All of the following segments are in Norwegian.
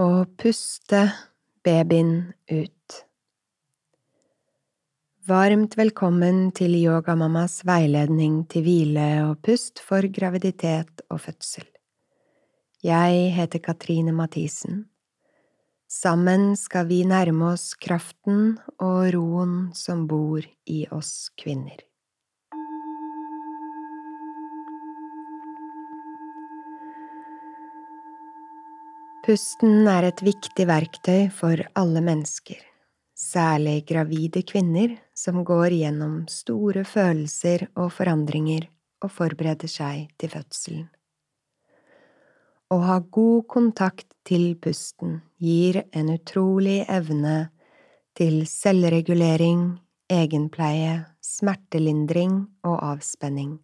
og puste babyen ut. Varmt velkommen til Yogamammas veiledning til hvile og pust for graviditet og fødsel. Jeg heter Katrine Mathisen. Sammen skal vi nærme oss kraften og roen som bor i oss kvinner. Pusten er et viktig verktøy for alle mennesker, særlig gravide kvinner som går gjennom store følelser og forandringer og forbereder seg til fødselen. Å ha god kontakt til pusten gir en utrolig evne til selvregulering, egenpleie, smertelindring og avspenning.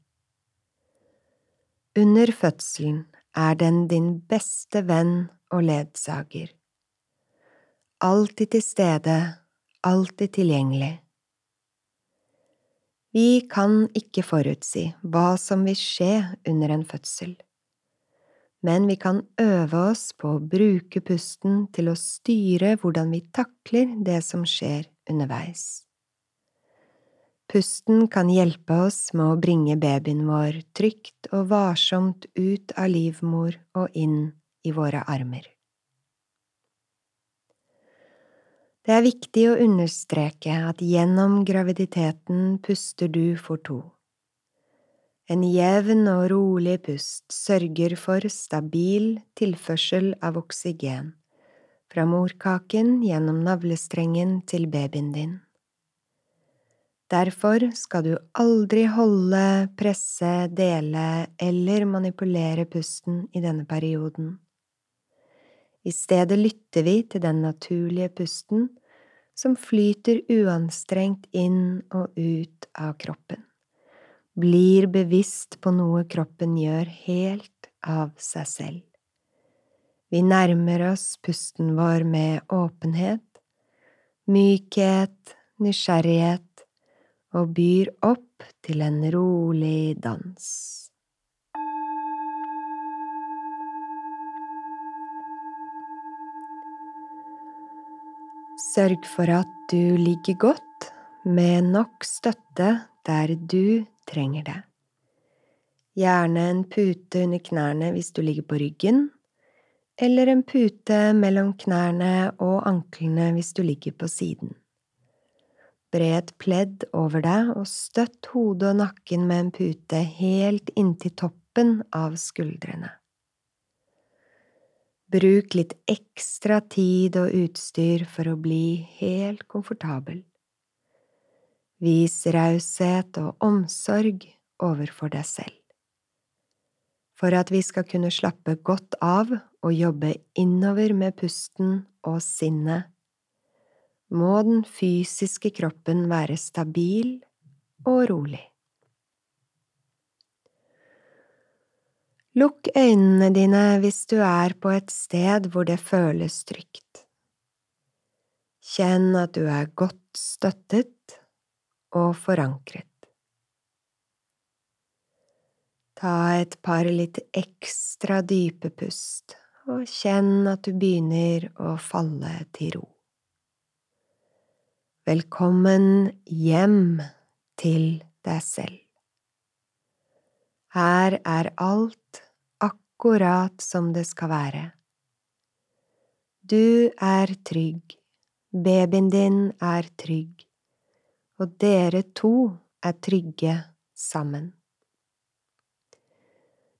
Under fødselen er den din beste venn og ledsager. Alltid til stede, alltid tilgjengelig. Vi kan ikke forutsi hva som vil skje under en fødsel, men vi kan øve oss på å bruke pusten til å styre hvordan vi takler det som skjer underveis. Pusten kan hjelpe oss med å bringe babyen vår trygt og varsomt ut av livmor og inn i våre armer. Det er viktig å understreke at gjennom graviditeten puster du for to. En jevn og rolig pust sørger for stabil tilførsel av oksygen fra morkaken gjennom navlestrengen til babyen din. Derfor skal du aldri holde, presse, dele eller manipulere pusten i denne perioden. I stedet lytter vi til den naturlige pusten som flyter uanstrengt inn og ut av kroppen, blir bevisst på noe kroppen gjør helt av seg selv. Vi nærmer oss pusten vår med åpenhet, mykhet, nysgjerrighet og byr opp til en rolig dans. Sørg for at du ligger godt med nok støtte der du trenger det. Gjerne en pute under knærne hvis du ligger på ryggen, eller en pute mellom knærne og anklene hvis du ligger på siden. Bre et pledd over deg og støtt hodet og nakken med en pute helt inntil toppen av skuldrene. Bruk litt ekstra tid og utstyr for å bli helt komfortabel. Vis raushet og omsorg overfor deg selv. For at vi skal kunne slappe godt av og jobbe innover med pusten og sinnet, må den fysiske kroppen være stabil og rolig. Lukk øynene dine hvis du er på et sted hvor det føles trygt. Kjenn at du er godt støttet og forankret. Ta et par litt ekstra dype pust, og kjenn at du begynner å falle til ro. Velkommen hjem til deg selv. Her er alt akkurat som det skal være. Du er trygg, babyen din er trygg, og dere to er trygge sammen.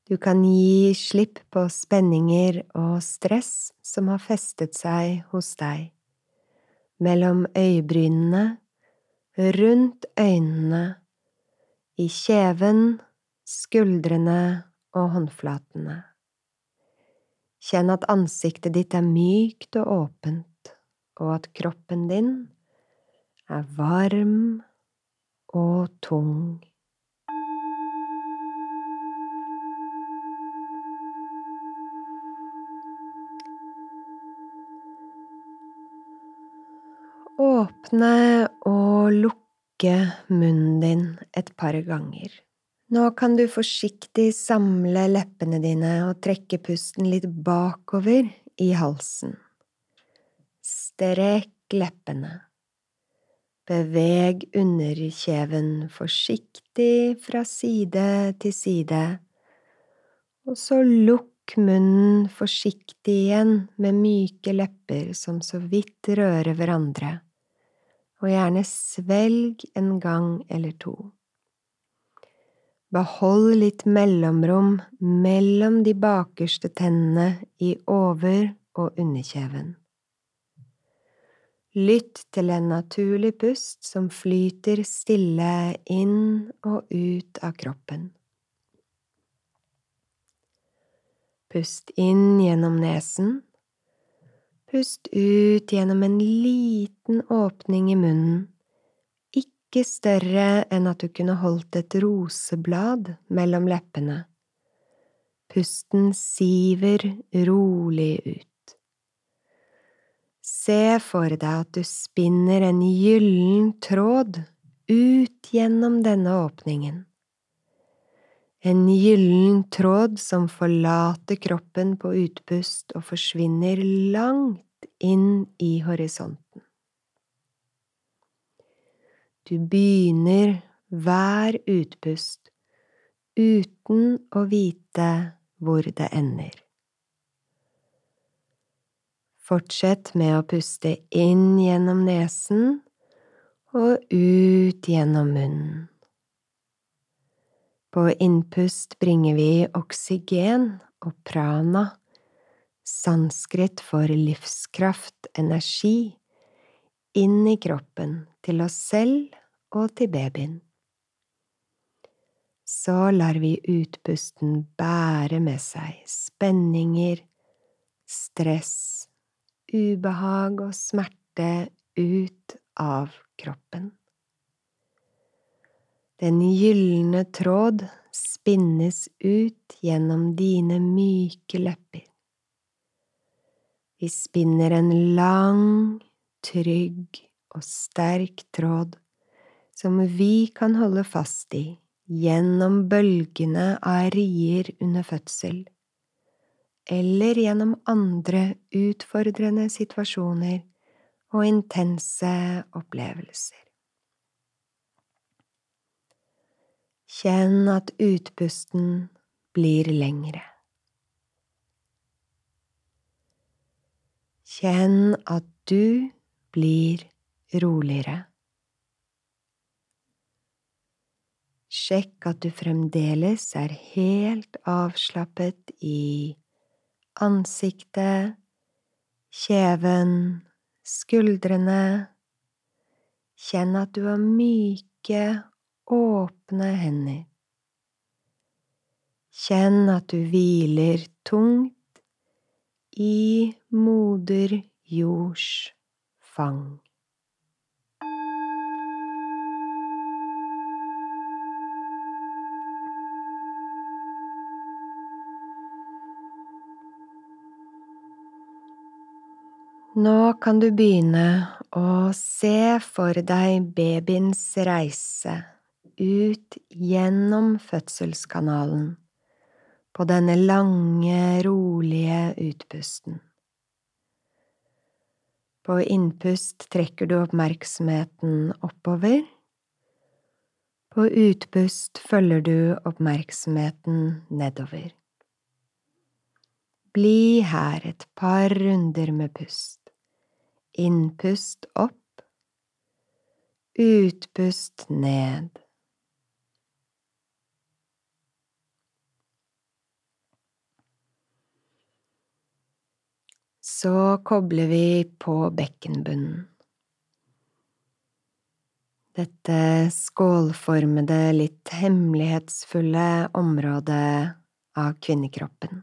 Du kan gi slipp på spenninger og stress som har festet seg hos deg, mellom øyebrynene, rundt øynene, i kjeven skuldrene og håndflatene. Kjenn at ansiktet ditt er mykt og åpent, og at kroppen din er varm og tung. Åpne og lukke munnen din et par ganger. Nå kan du forsiktig samle leppene dine og trekke pusten litt bakover i halsen. Strekk leppene. Beveg underkjeven forsiktig fra side til side, og så lukk munnen forsiktig igjen med myke lepper som så vidt rører hverandre, og gjerne svelg en gang eller to. Behold litt mellomrom mellom de bakerste tennene i over- og underkjeven. Lytt til en naturlig pust som flyter stille inn og ut av kroppen. Pust inn gjennom nesen. Pust ut gjennom en liten åpning i munnen, ikke større enn at du kunne holdt et roseblad mellom leppene. Pusten siver rolig ut. Se for deg at du spinner en gyllen tråd ut gjennom denne åpningen. En gyllen tråd som forlater kroppen på utpust og forsvinner langt inn i horisonten. Du begynner hver utpust uten å vite hvor det ender. Fortsett med å puste inn gjennom nesen og ut gjennom munnen. På innpust bringer vi oksygen og prana, sanskrit for livskraft, energi, inn i kroppen, til oss selv og til babyen. Så lar vi utpusten bære med seg spenninger, stress ubehag og smerte ut av kroppen. Den gylne tråd spinnes ut gjennom dine myke lepper. Vi spinner en lang, trygg og sterk tråd som vi kan holde fast i gjennom bølgene av rier under fødsel eller gjennom andre utfordrende situasjoner og intense opplevelser. Kjenn at utpusten blir lengre. Kjenn at du blir roligere. Sjekk at du fremdeles er helt avslappet i ansiktet, kjeven, skuldrene. Kjenn at du har myke, åpne hender. Kjenn at du hviler tungt i moder jords fang. Nå kan du begynne å se for deg babyens reise ut gjennom fødselskanalen på denne lange, rolige utpusten. På innpust trekker du oppmerksomheten oppover. På utpust følger du oppmerksomheten nedover. Bli her et par runder med pust. Innpust opp, utpust ned. Så kobler vi på bekkenbunnen. Dette skålformede, litt hemmelighetsfulle området av kvinnekroppen.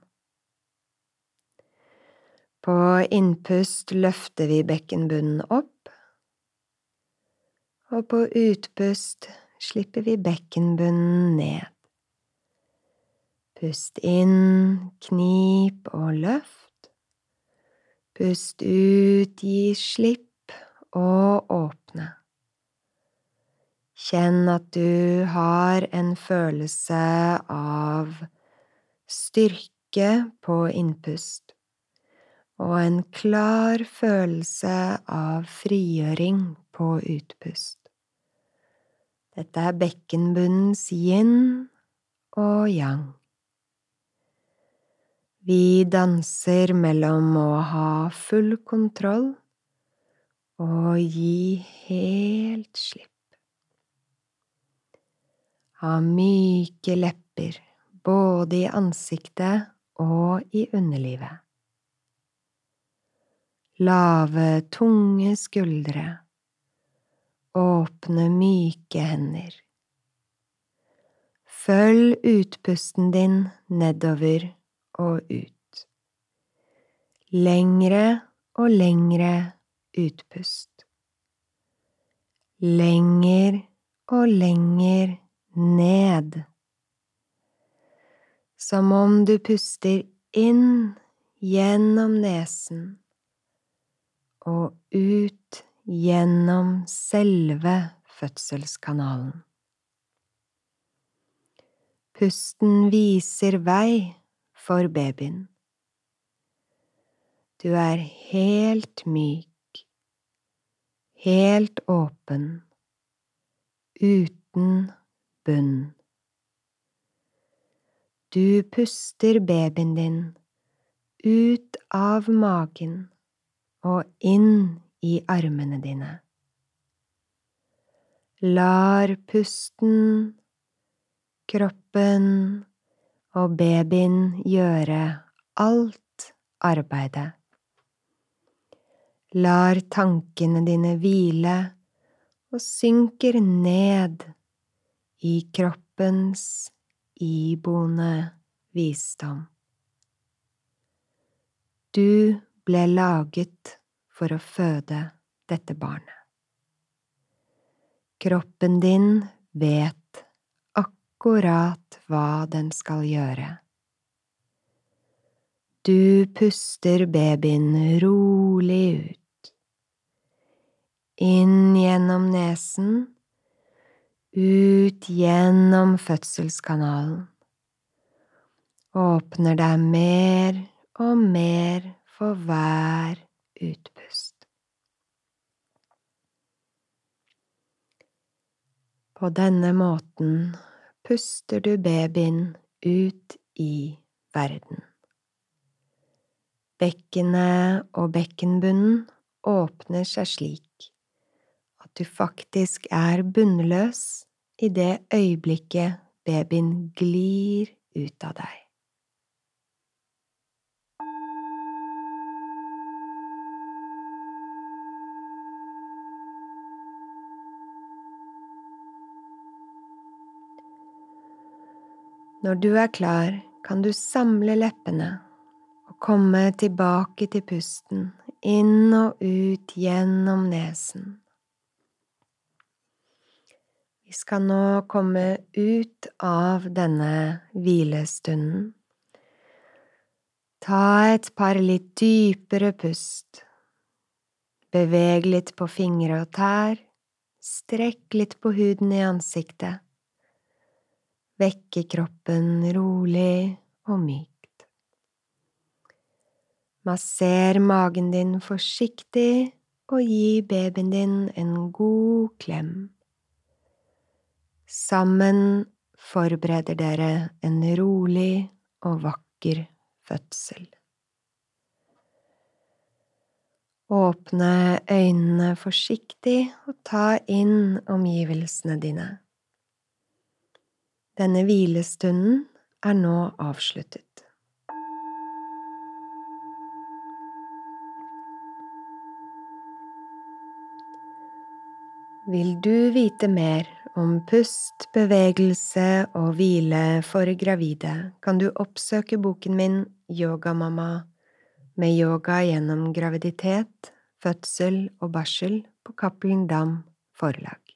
På innpust løfter vi bekkenbunnen opp, og på utpust slipper vi bekkenbunnen ned. Pust inn, knip og løft. Pust ut, gi slipp og åpne. Kjenn at du har en følelse av styrke på innpust og en klar følelse av frigjøring på utpust. Dette er bekkenbunnens yin og yang. Vi danser mellom å ha full kontroll og gi helt slipp. Ha myke lepper både i ansiktet og i underlivet. Lave, tunge skuldre. Åpne, myke hender. Følg utpusten din nedover og ut. Lengre og lengre utpust. Lenger og lenger ned. Som om du puster inn gjennom nesen og ut gjennom selve fødselskanalen. Pusten viser vei for babyen. Du er helt myk, helt åpen, uten bunn. Du puster babyen din ut av magen og inn i armene dine. Lar pusten, kroppen og babyen gjøre alt arbeidet. Lar tankene dine hvile og synker ned i kroppens iboende visdom. Du ble laget for å føde dette barnet. Kroppen din vet akkurat hva den skal gjøre. Du puster babyen rolig ut. Inn gjennom nesen, ut gjennom fødselskanalen. Åpner deg mer og mer for hver utpust. På denne måten puster du babyen ut i verden. Bekkenet og bekkenbunnen åpner seg slik at du faktisk er bunnløs i det øyeblikket babyen glir ut av deg. Når du er klar, kan du samle leppene og komme tilbake til pusten, inn og ut gjennom nesen. Vi skal nå komme ut av denne hvilestunden. Ta et par litt dypere pust. Beveg litt på fingre og tær. Strekk litt på huden i ansiktet vekke kroppen rolig og mykt. Masser magen din forsiktig og gi babyen din en god klem. Sammen forbereder dere en rolig og vakker fødsel. Åpne øynene forsiktig og ta inn omgivelsene dine. Denne hvilestunden er nå avsluttet. Vil du vite mer om pust, bevegelse og hvile for gravide, kan du oppsøke boken min Yogamamma med yoga gjennom graviditet, fødsel og barsel på Cappelen Dam forlag.